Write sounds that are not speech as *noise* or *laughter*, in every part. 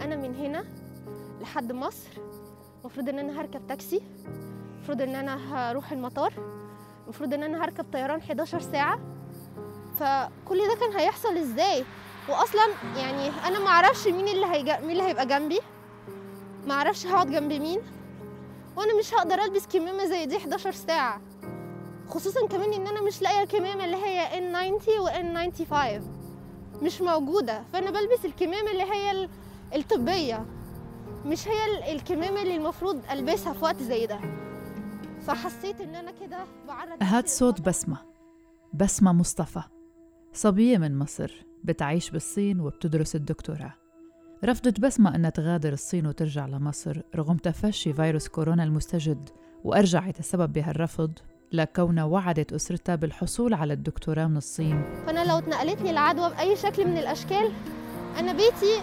أنا من هنا لحد مصر. المفروض إن أنا هركب تاكسي. المفروض إن أنا هروح المطار. المفروض إن أنا هركب طيران 11 ساعة. فكل ده كان هيحصل إزاي؟ واصلا يعني أنا ما أعرفش مين اللي هيجا مين اللي هيبقى جنبي. ما أعرفش هقعد جنب مين. وأنا مش هقدر ألبس كمامة زي دي 11 ساعة. خصوصا كمان إن أنا مش لاقية الكمامة اللي هي N90 و N95 مش موجودة. فأنا بلبس الكمامة اللي هي ال- الطبية مش هي ال- الكمامة اللي المفروض ألبسها في وقت زي ده. فحسيت إن أنا كده بعرض هاد صوت. بسمة. بسمة مصطفى. صبية من مصر بتعيش بالصين وبتدرس الدكتوراه. رفضت بسمة أنها تغادر الصين وترجع لمصر رغم تفشي فيروس كورونا المستجد وأرجعت السبب بهالرفض لكونها وعدت أسرتها بالحصول على الدكتوراه من الصين. فأنا لو اتنقلت لي العدوى بأي شكل من الأشكال أنا بيتي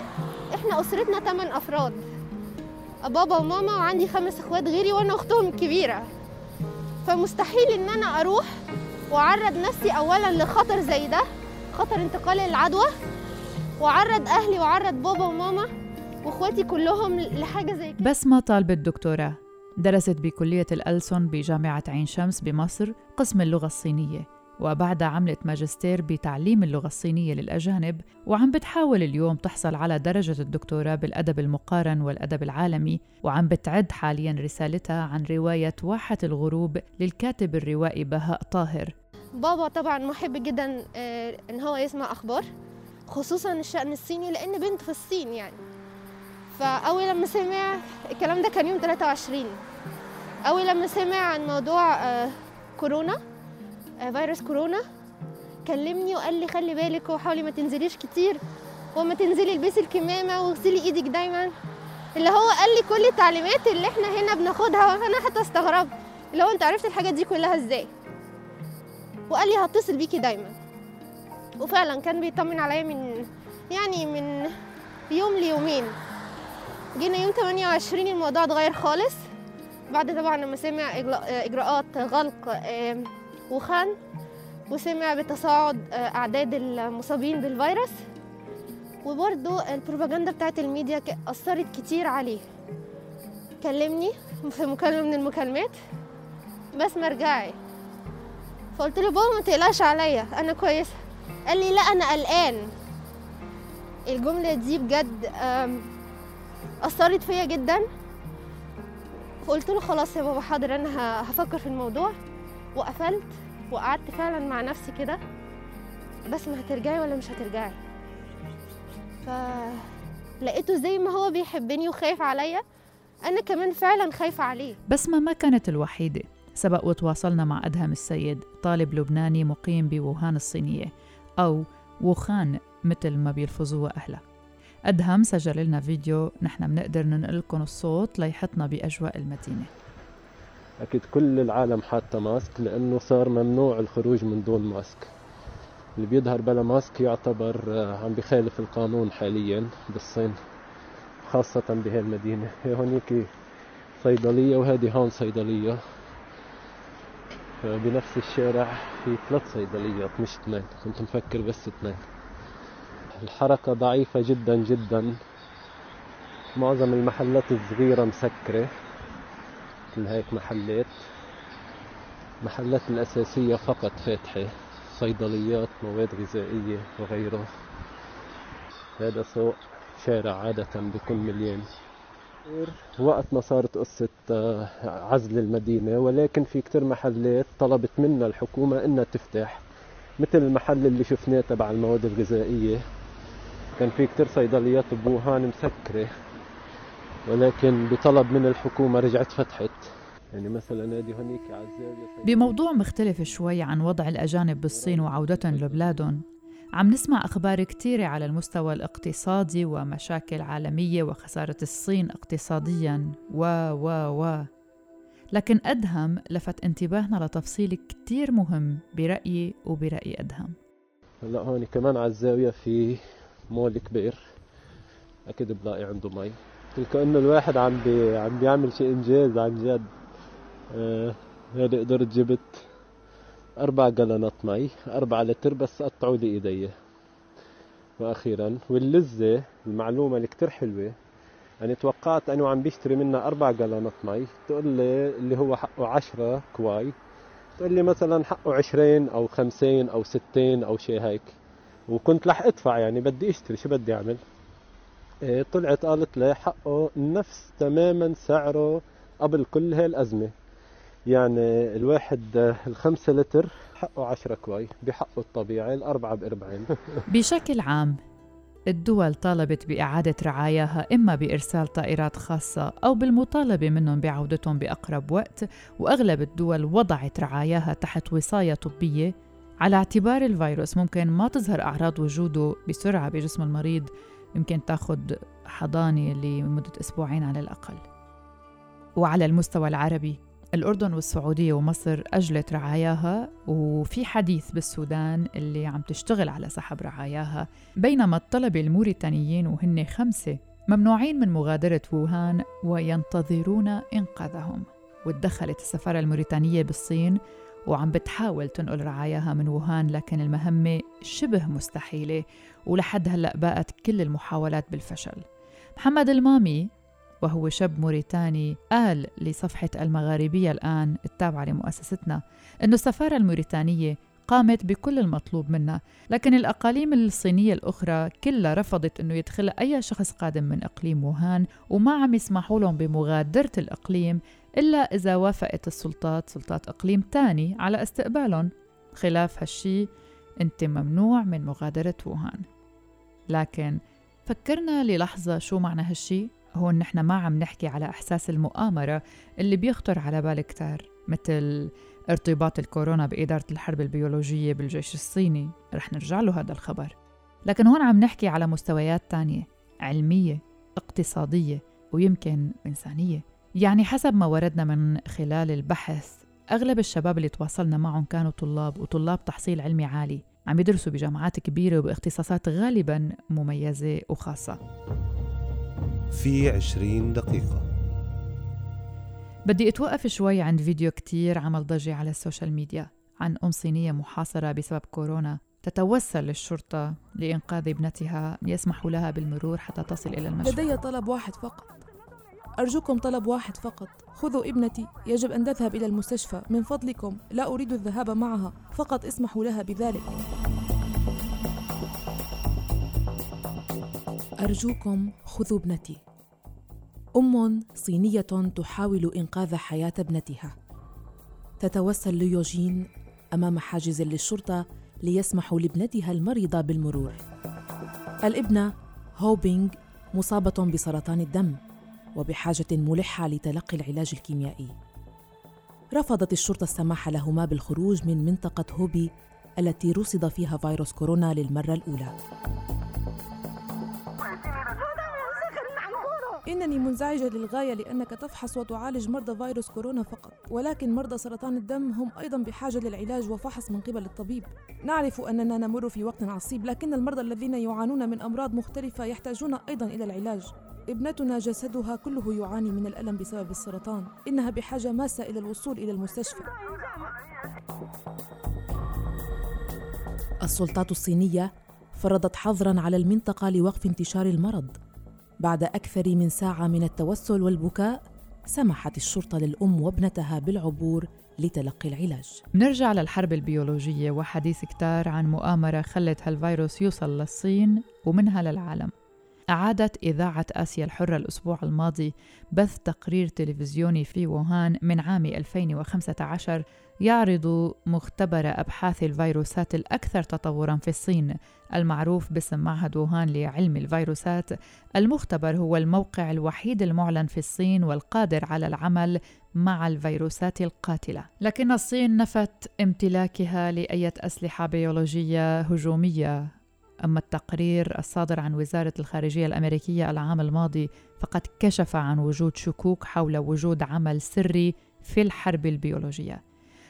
إحنا أسرتنا 8 أفراد. بابا وماما وعندي خمس إخوات غيري وأنا أختهم الكبيره فمستحيل إن أنا أروح وأعرض نفسي اولا لخطر زي ده خطر انتقال العدوى وأعرض أهلي وأعرض بابا وماما وإخواتي كلهم لحاجة زي كده. بسمة طالبة دكتوراه درست بكلية الألسون بجامعة عين شمس بمصر قسم اللغة الصينية. وبعدها عملت ماجستير بتعليم اللغة الصينية للأجانب وعم بتحاول اليوم تحصل على درجة الدكتوراه بالأدب المقارن والأدب العالمي وعم بتعد حاليا رسالتها عن رواية واحة الغروب للكاتب الروائي بهاء طاهر. بابا طبعا محب جدا آه، إن هو يسمع أخبار خصوصا الشأن الصيني لأن بنته في الصين يعني. فأول لما سمع الكلام ده كان يوم 23 أول لما سمع عن موضوع آه، كورونا فيروس كورونا. كلمني وقال لي خلي بالك وحاولي ما تنزليش كتير. وما تنزلي البسي الكمامة واغسلي إيدك دايما. اللي هو قال لي كل التعليمات اللي إحنا هنا بناخدها وأنا حتى استغربت اللي هو انت عرفت الحاجات دي كلها إزاي؟ وقال لي هتصل بيكي دايما. وفعلا كان بيطمن عليا من يعني من يوم ليومين. جينا يوم 28 الموضوع اتغير خالص. بعد طبعا لما سمع إجراءات غلق وخان وسمع بتصاعد آه، أعداد المصابين بالفيروس. وبرضو البروباجندا بتاعت الميديا أثرت كتير عليه. كلمني في مكالمة من المكالمات. بس ما رجعي فقلت له بابا ما تقلقش عليا أنا كويسه قال لي لا أنا قلقان. الجملة دي بجد أثرت فيا جدا. فقلت له خلاص يا بابا حاضر أنا هفكر في الموضوع. وقفلت وقعدت فعلا مع نفسي كده بس ما هترجعي ولا مش هترجعي. فلقيته زي ما هو بيحبني وخايف عليا أنا كمان فعلا خايفة عليه. بسمة ما كانت الوحيدة. سبق وتواصلنا مع أدهم السيد طالب لبناني مقيم بووهان الصينية أو ووخان مثل ما بيلفظوها أهلها أدهم سجل لنا فيديو نحن بنقدر ننقلكم الصوت ليحطنا بأجواء المدينة. أكيد كل العالم حاطة ماسك لأنه صار ممنوع الخروج من دون ماسك. اللي بيظهر بلا ماسك يعتبر آه، عم بخالف القانون حاليا بالصين خاصة بهي المدينة. *laughs* هونيك صيدلية وهذه هون صيدلية. بنفس الشارع في ثلاث صيدليات مش اثنين. كنت مفكر بس اثنين. الحركة ضعيفة جدا جدا. معظم المحلات الصغيرة مسكرة. مثل هيك محلات محلات الأساسية فقط فاتحة صيدليات مواد غذائية وغيره. هذا سوق شارع عادة بيكون مليان. وقت ما صارت قصة آه، عزل المدينة ولكن في كتير محلات طلبت منا الحكومة إنها تفتح مثل المحل اللي شفناه تبع المواد الغذائية. كان في كتير صيدليات بوهان مسكرة. ولكن بطلب من الحكومة رجعت فتحت يعني مثلا نادي هونيك على بموضوع مختلف شوي عن وضع الأجانب بالصين وعودتهم لبلادهم. عم نسمع أخبار كتيرة على المستوى الاقتصادي ومشاكل عالمية وخسارة الصين اقتصاديا. و و و. لكن أدهم لفت انتباهنا لتفصيل كتير مهم برأيي وبرأي أدهم. هلا هون كمان على الزاوية في مول كبير أكيد بلاقي عنده مي. كأنه الواحد عم بي عم بيعمل شيء إنجاز عن جد. آه هذا قدرت جبت أربع جالونات مي أربعة لتر بس قطعوا لي إيدي. وأخيرا واللزة المعلومة اللي كتير حلوة يعني توقعت أنه عم بيشتري منها أربع جالونات مي تقول لي اللي هو حقه 10 块. تقول لي مثلا حقه 20 أو 50 أو 60 أو شيء هيك. وكنت رح أدفع يعني بدي أشتري شو بدي إيه طلعت قالت لي حقه نفس تماما سعره قبل كل هاي الأزمة. يعني الواحد الخمسة لتر حقه عشرة 块 بحقه الطبيعي الأربعة بأربعين. *laughs* بشكل عام الدول طالبت بإعادة رعاياها إما بإرسال طائرات خاصة أو بالمطالبة منهم بعودتهم بأقرب وقت وأغلب الدول وضعت رعاياها تحت وصاية طبية. على اعتبار الفيروس ممكن ما تظهر أعراض وجوده بسرعة بجسم المريض. يمكن تاخذ حضانة لمدة أسبوعين على الأقل. وعلى المستوى العربي الأردن والسعودية ومصر أجلت رعاياها وفي حديث بالسودان اللي عم تشتغل على سحب رعاياها بينما الطلبة الموريتانيين وهن خمسة ممنوعين من مغادرة ووهان وينتظرون إنقاذهم. وتدخلت السفارة الموريتانية بالصين وعم بتحاول تنقل رعاياها من ووهان لكن المهمة شبه مستحيلة ولحد هلأ باءت كل المحاولات بالفشل. محمد المامي وهو شاب موريتاني قال لصفحة المغاربية الآن التابعة لمؤسستنا أن السفارة الموريتانية قامت بكل المطلوب منها لكن الأقاليم الصينية الأخرى كلها رفضت أنه يدخل أي شخص قادم من إقليم ووهان وما عم يسمحوا لهم بمغادرة الإقليم إلا إذا وافقت السلطات سلطات إقليم تاني على استقبالهم خلاف هالشي أنت ممنوع من مغادرة ووهان. لكن فكرنا للحظة شو معنى هالشي؟ هون نحن ما عم نحكي على إحساس المؤامرة اللي بيخطر على بال كتار مثل ارتباط الكورونا بإدارة الحرب البيولوجية بالجيش الصيني. رح نرجع له هذا الخبر. لكن هون عم نحكي على مستويات تانية علمية اقتصادية ويمكن إنسانية. يعني حسب ما وردنا من خلال البحث أغلب الشباب اللي تواصلنا معهم كانوا طلاب وطلاب تحصيل علمي عالي. عم يدرسوا بجامعات كبيرة وباختصاصات غالبا مميزة وخاصة. في عشرين دقيقة. بدي أتوقف شوي عند فيديو كتير عمل ضجة على السوشيال ميديا عن أم صينية محاصرة بسبب كورونا. تتوسل للشرطة لإنقاذ ابنتها يسمح لها بالمرور حتى تصل إلى المشفى. لدي طلب واحد فقط. أرجوكم طلب واحد فقط. خذوا ابنتي. يجب أن تذهب إلى المستشفى. من فضلكم. لا أريد الذهاب معها. فقط اسمحوا لها بذلك. أرجوكم خذوا ابنتي. أم صينية تحاول إنقاذ حياة ابنتها. تتوسل ليوجين أمام حاجز للشرطة ليسمحوا لابنتها المريضة بالمرور. الابنة هوبينغ مصابة بسرطان الدم. وبحاجة ملحة لتلقي العلاج الكيميائي. رفضت الشرطة السماح لهما بالخروج من منطقة هوبي التي رصد فيها فيروس كورونا للمرة الأولى. إنني منزعجة للغاية لأنك تفحص وتعالج مرضى فيروس كورونا فقط ولكن مرضى سرطان الدم هم أيضا بحاجة للعلاج وفحص من قبل الطبيب. نعرف أننا نمر في وقت عصيب لكن المرضى الذين يعانون من أمراض مختلفة يحتاجون أيضا إلى العلاج. ابنتنا جسدها كله يعاني من الألم بسبب السرطان. إنها بحاجة ماسة إلى الوصول إلى المستشفى. السلطات الصينية فرضت حظرا على المنطقة لوقف انتشار المرض. بعد أكثر من ساعة من التوسل والبكاء سمحت الشرطة للأم وابنتها بالعبور لتلقي العلاج. نرجع للحرب البيولوجية وحديث كتار عن مؤامرة خلت هالفيروس يوصل للصين ومنها للعالم. أعادت إذاعة آسيا الحرة الأسبوع الماضي بث تقرير تلفزيوني في ووهان من عام 2015 يعرض مختبر أبحاث الفيروسات الأكثر تطورا في الصين المعروف باسم معهد ووهان لعلم الفيروسات. المختبر هو الموقع الوحيد المعلن في الصين والقادر على العمل مع الفيروسات القاتلة. لكن الصين نفت امتلاكها لأية أسلحة بيولوجية هجومية. أما التقرير الصادر عن وزارة الخارجية الأمريكية العام الماضي فقد كشف عن وجود شكوك حول وجود عمل سري في الحرب البيولوجية.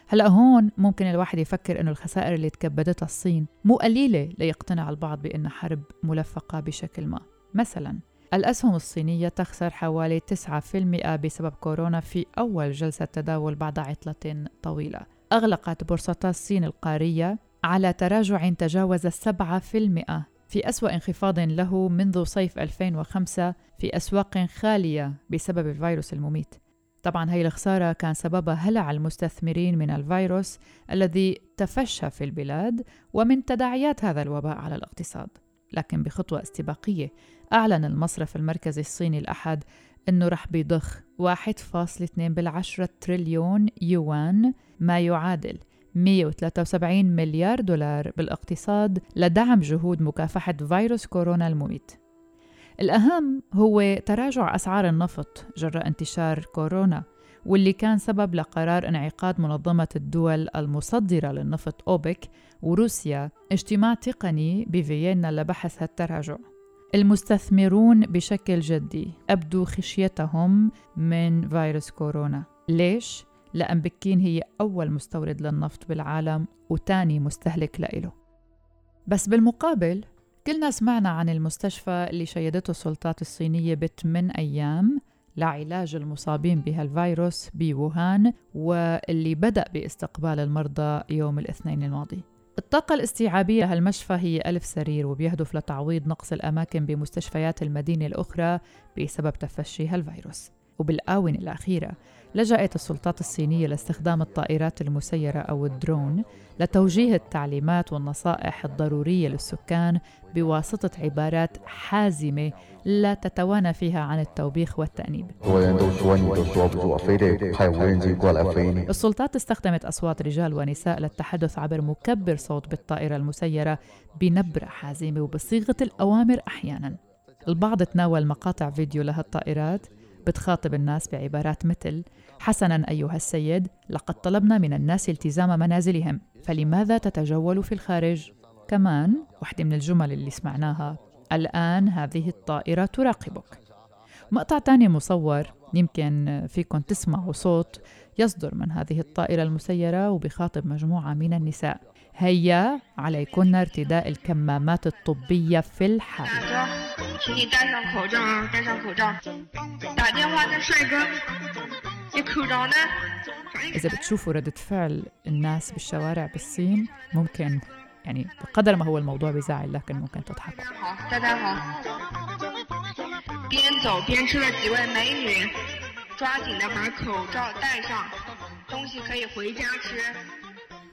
هلا هون ممكن الواحد يفكر إنه الخسائر اللي تكبدتها الصين مو قليلة ليقتنع البعض بانها حرب ملفقة بشكل ما. مثلا الأسهم الصينية تخسر حوالي 9% بسبب كورونا في أول جلسة تداول بعد عطلة طويلة. أغلقت بورصتا الصين القارية على تراجع تجاوز السبعة في المئة في أسوأ انخفاض له منذ صيف 2005 في أسواق خالية بسبب الفيروس المميت. طبعا هي الخسارة كان سببها هلع المستثمرين من الفيروس الذي تفشى في البلاد ومن تداعيات هذا الوباء على الاقتصاد. لكن بخطوة استباقية أعلن المصرف المركزي الصيني الأحد أنه رح بيضخ 1.2 بالعشرة تريليون يوان ما يعادل 173 مليار دولار بالاقتصاد لدعم جهود مكافحة فيروس كورونا المميت. الأهم هو تراجع أسعار النفط جراء انتشار كورونا واللي كان سبب لقرار انعقاد منظمة الدول المصدرة للنفط أوبك وروسيا اجتماع تقني بفيينا لبحث هالتراجع المستثمرون بشكل جدي أبدوا خشيتهم من فيروس كورونا. ليش؟ لأن بكين هي أول مستورد للنفط بالعالم وتاني مستهلك لإله. بس بالمقابل كلنا سمعنا عن المستشفى اللي شيدته السلطات الصينية بثمان أيام لعلاج المصابين بهالفيروس بووهان واللي بدأ باستقبال المرضى يوم الاثنين الماضي. الطاقة الاستيعابية لهالمشفى هي ألف سرير وبيهدف لتعويض نقص الأماكن بمستشفيات المدينة الأخرى بسبب تفشي هالفيروس. وبالآونة الأخيرة لجأت السلطات الصينية لاستخدام الطائرات المسيرة أو الدرون لتوجيه التعليمات والنصائح الضرورية للسكان بواسطة عبارات حازمة لا تتوانى فيها عن التوبيخ والتأنيب. السلطات استخدمت أصوات رجال ونساء للتحدث عبر مكبر صوت بالطائرة المسيرة بنبرة حازمة وبصيغة الأوامر أحيانا. البعض تناول مقاطع فيديو لهالطائرات بتخاطب الناس بعبارات مثل حسنا أيها السيد لقد طلبنا من الناس التزام منازلهم فلماذا تتجول في الخارج؟ كمان واحدة من الجمل اللي سمعناها الآن هذه الطائرة تراقبك مقطع تاني مصور يمكن فيكم تسمعوا صوت يصدر من هذه الطائرة المسيرة وبخاطب مجموعة من النساء هيا عليكن ارتداء الكمامات الطبية في الحال إذا بتشوفوا ردة فعل الناس بالشوارع بالصين ممكن يعني بقدر ما هو الموضوع بيزعل لكن ممكن تضحكوا.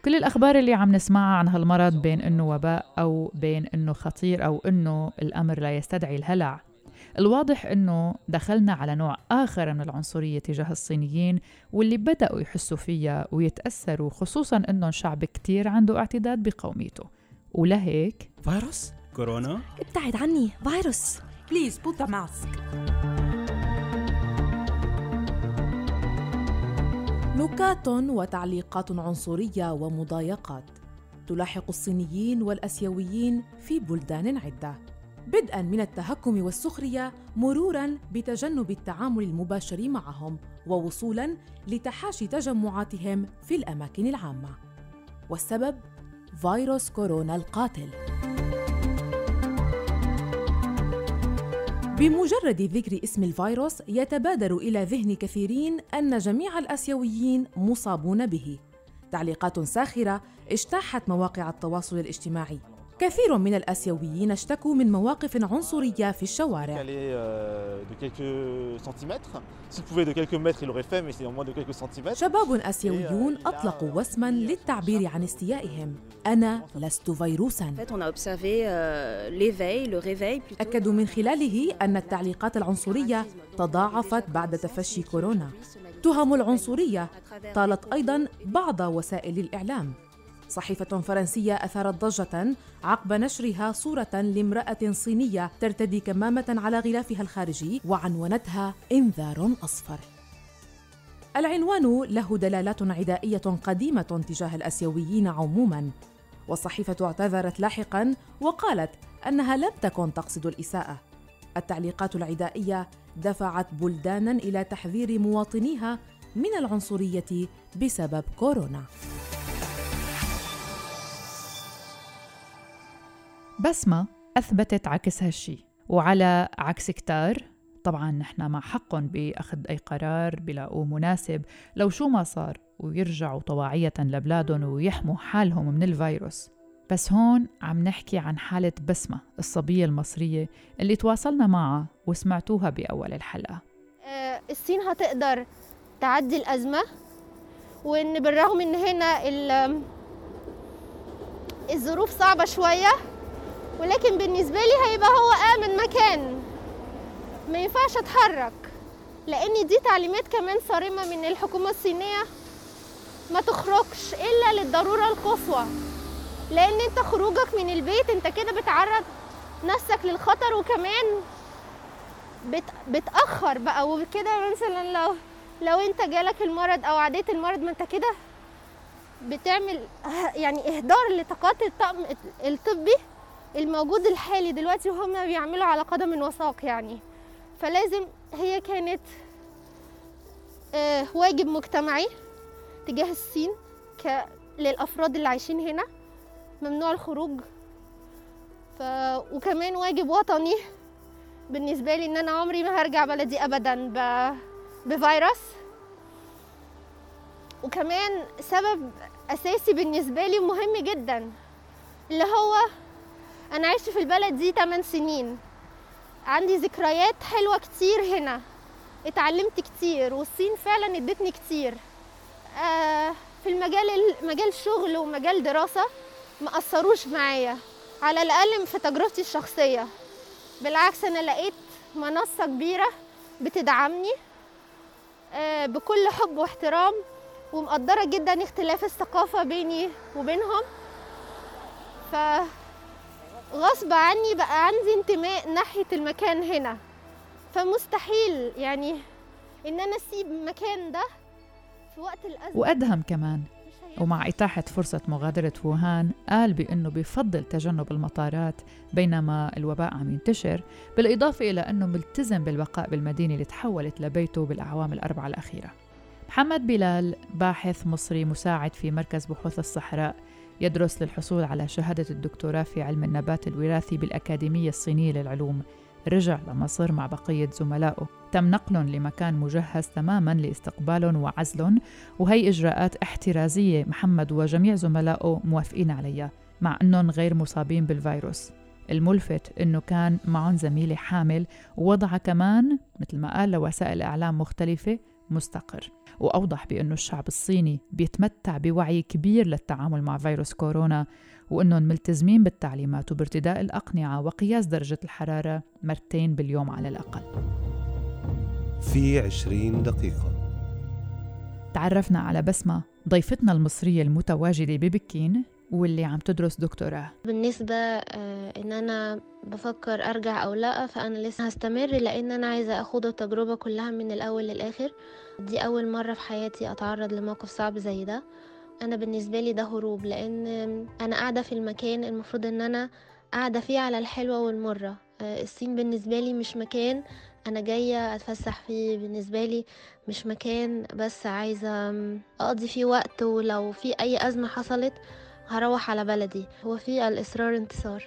كل الأخبار اللي عم نسمعها عن هالمرض بين إنه وباء أو بين إنه خطير أو إنه الأمر لا يستدعي الهلع. الواضح إنه دخلنا على نوع آخر من العنصرية تجاه الصينيين واللي بدأوا يحسوا فيها ويتأثروا خصوصا إنهم شعب كتير عنده اعتداد بقوميته. ولهيك؟ فيروس؟ كورونا؟ ابتعد عني فيروس. بليز put the نكات وتعليقات عنصرية ومضايقات تلاحق الصينيين والأسيويين في بلدان عدة. بدءا من التهكم والسخرية مرورا بتجنب التعامل المباشر معهم ووصولا لتحاشي تجمعاتهم في الأماكن العامة. والسبب؟ فيروس كورونا القاتل. بمجرد ذكر اسم الفيروس يتبادر إلى ذهن كثيرين أن جميع الأسيويين مصابون به. تعليقات ساخرة اجتاحت مواقع التواصل الاجتماعي. كثير من الآسيويين اشتكوا من مواقف عنصرية في الشوارع. شباب آسيويون euh, أطلقوا وسما للتعبير عن استيائهم أنا لست فيروسا. euh, أكدوا من خلاله أن التعليقات العنصرية تضاعفت بعد تفشي كورونا. تهم العنصرية طالت أيضا بعض وسائل الإعلام. صحيفة فرنسية أثارت ضجة عقب نشرها صورة لامرأة صينية ترتدي كمامة على غلافها الخارجي وعنونتها إنذار أصفر. العنوان له دلالات عدائية قديمة تجاه الآسيويين عموما، والصحيفة اعتذرت لاحقا وقالت أنها لم تكن تقصد الإساءة. التعليقات العدائية دفعت بلدانا إلى تحذير مواطنيها من العنصرية بسبب كورونا. بسمة أثبتت عكس هالشي. وعلى عكس كتار طبعا نحن مع حقهم بأخذ أي قرار بلاقوه مناسب. لو شو ما صار ويرجعوا طواعية لبلادهم ويحموا حالهم من الفيروس. بس هون عم نحكي عن حالة بسمة الصبية المصرية اللي تواصلنا معها وسمعتوها بأول الحلقة. آه، الصين هتقدر تعدي الأزمة وإن بالرغم إن هنا ال- الظروف صعبة شوية ولكن بالنسبة لي هيبقى هو آمن مكان. ما ينفعش أتحرك. لأن دي تعليمات كمان صارمة من الحكومة الصينية. ما تخرجش إلا للضرورة القصوى. لأن أنت خروجك من البيت أنت كده بتعرض نفسك للخطر وكمان بت... بتأخر بقى. وكده مثلا لو لو أنت جالك المرض أو عديت المرض ما أنت كده بتعمل يعني إهدار لطاقات الطاقم الطبي. الموجود الحالي دلوقتي وهم بيعملوا على قدم وساق يعني. فلازم هي كانت آه، واجب مجتمعي تجاه الصين ك... للأفراد اللي عايشين هنا ممنوع الخروج. ف... وكمان واجب وطني بالنسبة لي إن أنا عمري ما هرجع بلدي أبدا ب... بفيروس. وكمان سبب أساسي بالنسبة لي مهم جدا اللي هو أنا عشت في البلد دي 8 سنين. عندي ذكريات حلوة كتير هنا. اتعلمت كتير والصين فعلا ادتني كتير. آه في المجال مجال شغل ومجال دراسة ما أثروش معايا. على الأقل في تجربتي الشخصية. بالعكس أنا لقيت منصة كبيرة بتدعمني آه، بكل حب واحترام ومقدرة جدا اختلاف الثقافة بيني وبينهم. ف غصب عني بقى عندي انتماء ناحية المكان هنا. فمستحيل يعني إن أنا أسيب المكان ده في وقت الأزمة. وأدهم كمان. ومع إتاحة فرصة مغادرة ووهان قال بأنه بيفضل تجنب المطارات بينما الوباء عم ينتشر بالإضافة إلى أنه ملتزم بالبقاء بالمدينة اللي تحولت لبيته بالأعوام الأربعة الأخيرة. محمد بلال باحث مصري مساعد في مركز بحوث الصحراء. يدرس للحصول على شهادة الدكتوراه في علم النبات الوراثي بالأكاديمية الصينية للعلوم. رجع لمصر مع بقية زملائه. تم نقلهم لمكان مجهز تماما لاستقبالهم وعزلهم وهي إجراءات احترازية محمد وجميع زملائه موافقين عليها مع أنهم غير مصابين بالفيروس. الملفت أنه كان معهم زميلة حامل ووضعها كمان مثل ما قال لوسائل إعلام مختلفة مستقر. وأوضح بأنه الشعب الصيني بيتمتع بوعي كبير للتعامل مع فيروس كورونا وأنهم ملتزمين بالتعليمات وبارتداء الأقنعة وقياس درجة الحرارة مرتين باليوم على الأقل. في عشرين دقيقة. تعرفنا على بسمة ضيفتنا المصرية المتواجدة ببكين واللي عم تدرس دكتوراه؟ بالنسبة آه، إن أنا بفكر أرجع أو لأ فأنا لسه هستمر لأن أنا عايزة أخوض التجربة كلها من الأول للآخر. دي أول مرة في حياتي أتعرض لموقف صعب زي ده. أنا بالنسبة لي ده هروب لأن أنا قاعدة في المكان المفروض إن أنا قاعدة فيه على الحلوة والمرة. آه، الصين بالنسبة لي مش مكان أنا جاية أتفسح فيه. بالنسبة لي مش مكان بس عايزة أقضي فيه وقت ولو في أي أزمة حصلت هروح على بلدي. هو في الإصرار انتصار.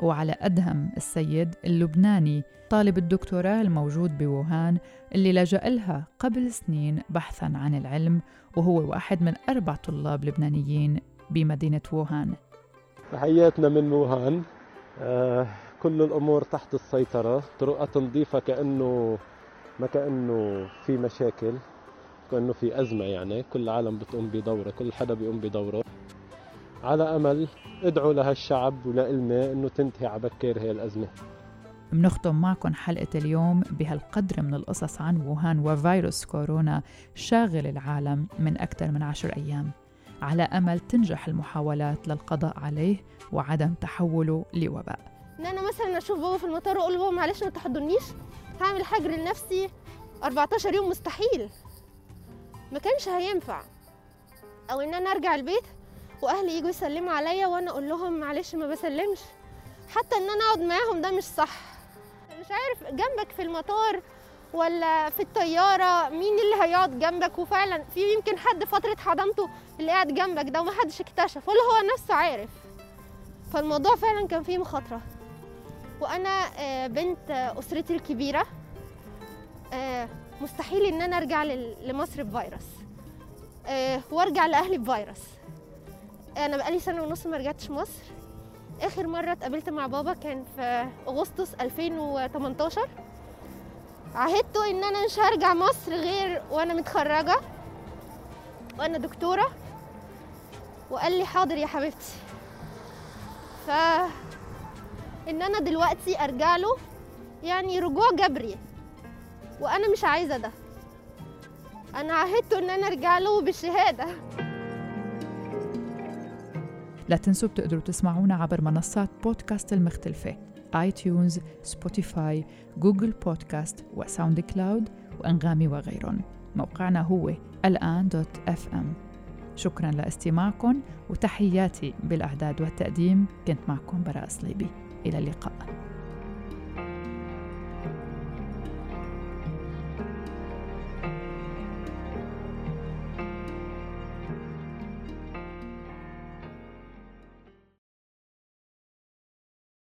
وعلى أدهم السيد اللبناني طالب الدكتوراه الموجود بووهان اللي لجأ لها قبل سنين بحثا عن العلم وهو واحد من أربع طلاب لبنانيين بمدينة ووهان. تحياتنا من ووهان. آه كل الأمور تحت السيطرة. طرقات نظيفة كأنه ما كأنه في مشاكل كأنه في أزمة يعني. كل العالم بتقوم بدوره كل حدا بيقوم بدوره. على أمل ادعوا لها الشعب ولإلنا أنه تنتهي على بكير هي الأزمة. بنختم معكم حلقة اليوم بهالقدر من القصص عن ووهان وفيروس كورونا شاغل العالم من أكثر من عشر أيام. على أمل تنجح المحاولات للقضاء عليه وعدم تحوله لوباء. ان أنا مثلا أشوف بابا في المطار وأقول له بابا معلش ما تحضنيش. هعمل حجر لنفسي. 14 يوم مستحيل. ما كانش هينفع. أو إن أنا أرجع البيت واهلي يجوا يسلموا عليا وأنا أقول لهم معلش ما بسلمش. حتى ان أنا اقعد معاهم ده مش صح. مش عارف جنبك في المطار ولا في الطيارة مين اللي هيقعد جنبك؟ وفعلا في يمكن حد فترة حضانته اللي قاعد جنبك ده ومحدش اكتشف ولا هو نفسه عارف. فالموضوع فعلا كان فيه مخاطرة. وأنا آه، بنت أسرتي الكبيرة آه، مستحيل إن أنا أرجع لمصر بفيروس آه، وأرجع لأهلي بفيروس. أنا بقالي سنة ونص ما رجعتش مصر. آخر مرة اتقابلت مع بابا كان في أغسطس 2018 عهدته إن أنا مش هرجع مصر غير وأنا متخرجة وأنا دكتورة. وقال لي حاضر يا حبيبتي. ف إن أنا دلوقتي أرجع له يعني رجوع جبري. وأنا مش عايزة ده. أنا عهدته إن أنا أرجع له بالشهادة. لا تنسوا بتقدروا تسمعونا عبر منصات بودكاست المختلفة iTunes، Spotify، Google Podcasts و SoundCloud وأنغامي وغيرهم. موقعنا هو الآن دوت اف ام شكرا لاستماعكم وتحياتي بالإعداد والتقديم كنت معكم براء صليبي إلى اللقاء.